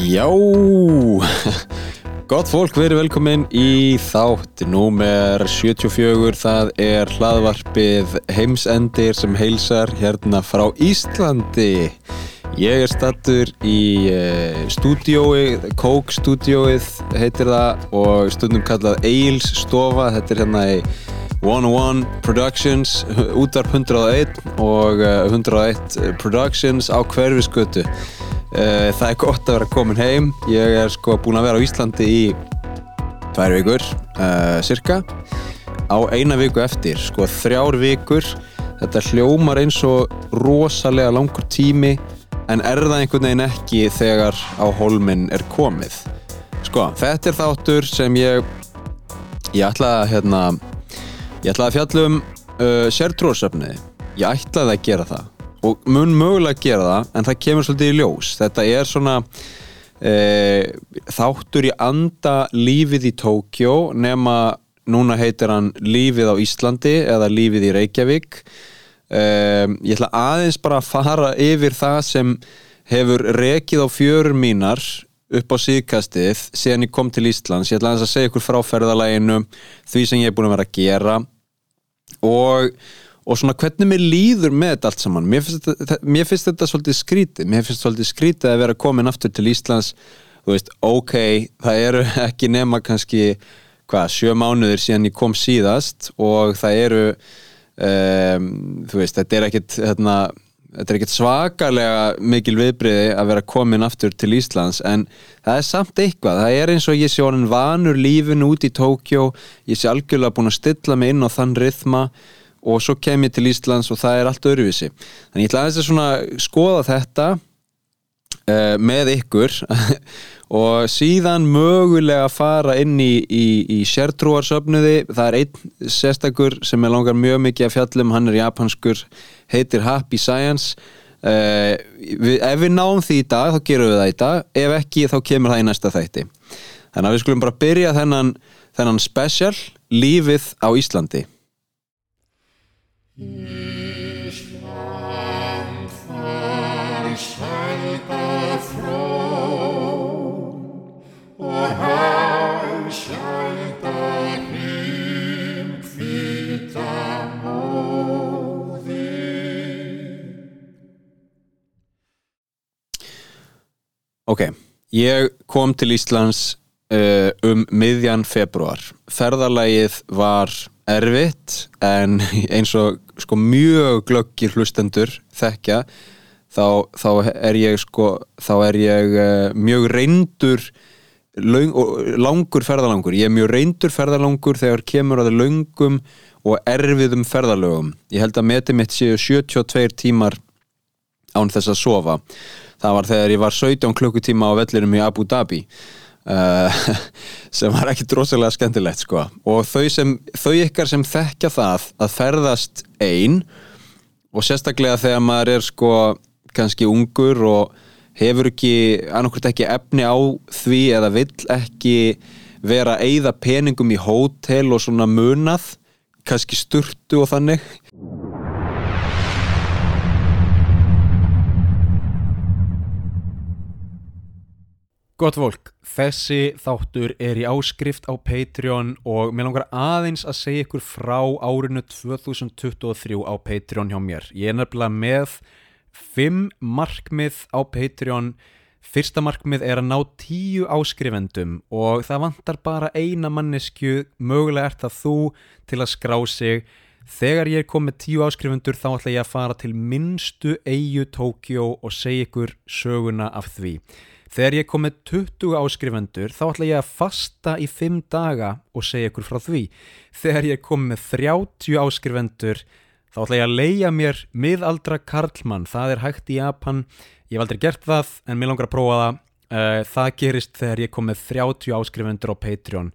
Já, gott fólk, verið velkomin í þátt númer 74, það er hlaðvarpið heimsendir sem heilsar hérna frá Íslandi. Ég er stattur í uh, stúdiói, Coke stúdióið heitir það og stundum kallað Eils stofa, þetta er hérna í 101 Productions, útvarp 101 og uh, 101 Productions á hverfiskötu. Uh, það er gott að vera komin heim. Ég er sko búinn að vera á Íslandi í tvær vikur uh, cirka á eina viku eftir sko þrjár vikur. Þetta hljómar eins og rosalega langur tími en er það einhvern veginn ekki þegar á holminn er komið? Sko þetta er þáttur sem ég ég ætlaði að hérna ég ætlaði að fjalla um uh, sértróðsöfniði ég ætlaði að gera það og mun mögulega gera það en það kemur svolítið í ljós. Þetta er svona e, þáttur í anda lífið í Tókjó nema núna heitir hann lífið á Íslandi eða lífið í Reykjavík. E, ég ætla aðeins bara að fara yfir það sem hefur rekið á fjörur mínar upp á síðkastið síðan ég kom til Íslands. Ég ætla aðeins að segja ykkur frá ferðalæginu því sem ég er búin að vera að gera. Og og svona hvernig mér líður með þetta allt saman. Mér finnst þetta, mér finnst þetta svolítið skrítið. Mér finnst svolítið skrítið að vera komin aftur til Íslands. Þú veist, ok það eru ekki nema kannski hvað, sjö mánuðir síðan ég kom síðast og það eru um, þú veist, þetta er ekkit hérna, þetta er ekkit svakalega mikil viðbriði að vera komin aftur til Íslands. En það er samt eitthvað. Það er eins og ég sé honin vanur lífin út í Tókjó ég sé algjörlega búin að stilla mig inn á þann rithma og svo kem ég til Íslands og það er allt öruvísi þannig ég ætla aðeins að svona skoða þetta uh, með ykkur og síðan mögulega fara inn í, í, í sértrúarsöfnuði. Það er einn sérstakur sem er langar mjög mikið að fjallum, hann er japanskur heitir Happy Science. Uh, við, ef við náum því í dag þá gerum við það í dag. Ef ekki þá kemur það í næsta þætti. Þannig að við skulum bara byrja þennan, þennan special lífið á Íslandi Ok, ég kom til Íslands uh, um miðjan februar. Ferðalagið var erfitt en eins og sko mjög glöggir hlustendur þekkja þá, þá er ég sko þá er ég uh, mjög reyndur löng, og langur ferðalangur. Ég er mjög reyndur ferðalangur þegar kemur að löngum og erfiðum ferðalögum. Ég held að meti mitt séu 72 tímar án þess að sofa. Það var þegar ég var 17 klukkutíma á vellinum í Abu Dhabi uh, sem var ekki drosalega skemmtilegt sko. Og þau, sem, þau ykkar sem þekkja það að ferðast ein og sérstaklega þegar maður er sko kannski ungur og hefur ekki annarkvæmt ekki efni á því eða vill ekki vera að eyða peningum í hótel og svona munað kannski sturtu og þannig Gott fólk, þessi þáttur er í áskrift á Patreon og mér langar aðeins að segja ykkur frá árinu 2023 á Patreon hjá mér. Ég er nefnilega með fimm markmið á Patreon. Fyrsta markmið er að ná tíu áskrifendum og það vantar bara eina mannesku, mögulega ert það þú til að skrá sig. Þegar ég er komið tíu áskrifendur þá ætla ég að fara til minnstu eigu Tókjó og segja ykkur söguna af því. Þegar ég kom með 20 áskrifendur þá ætla ég að fasta í 5 daga og segja ykkur frá því. Þegar ég kom með 30 áskrifendur þá ætla ég að leia mér miðaldra Karlmann. Það er hægt í Japan. Ég hef aldrei gert það en mér langar að prófa það. Uh, það gerist þegar ég kom með 30 áskrifendur á Patreon.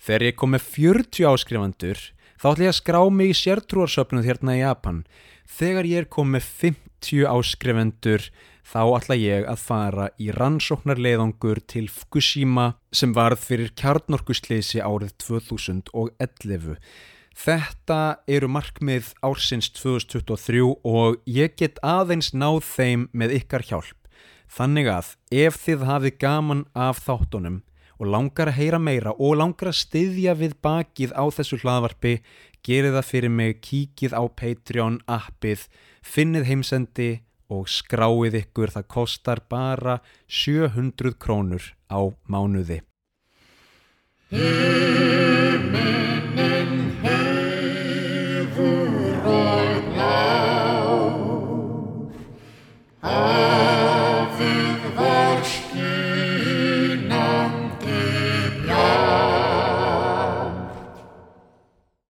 Þegar ég kom með 40 áskrifendur þá ætla ég að skrá mig í sértrúarsöfnuð hérna í Japan. Þegar ég er kom með 50 áskrifendur þá ætla ég að fara í rannsóknarleiðangur til Fukushima sem varð fyrir kjarnorkusleysi árið 2011. Þetta eru markmið ársins 2023 og ég get aðeins náð þeim með ykkar hjálp. Þannig að ef þið hafið gaman af þáttunum og langar að heyra meira og langar að styðja við bakið á þessu hlaðvarpi, gerið það fyrir mig, kíkið á Patreon appið, finnið heimsendi og skráið ykkur, það kostar bara 700 krónur á mánuði. Hið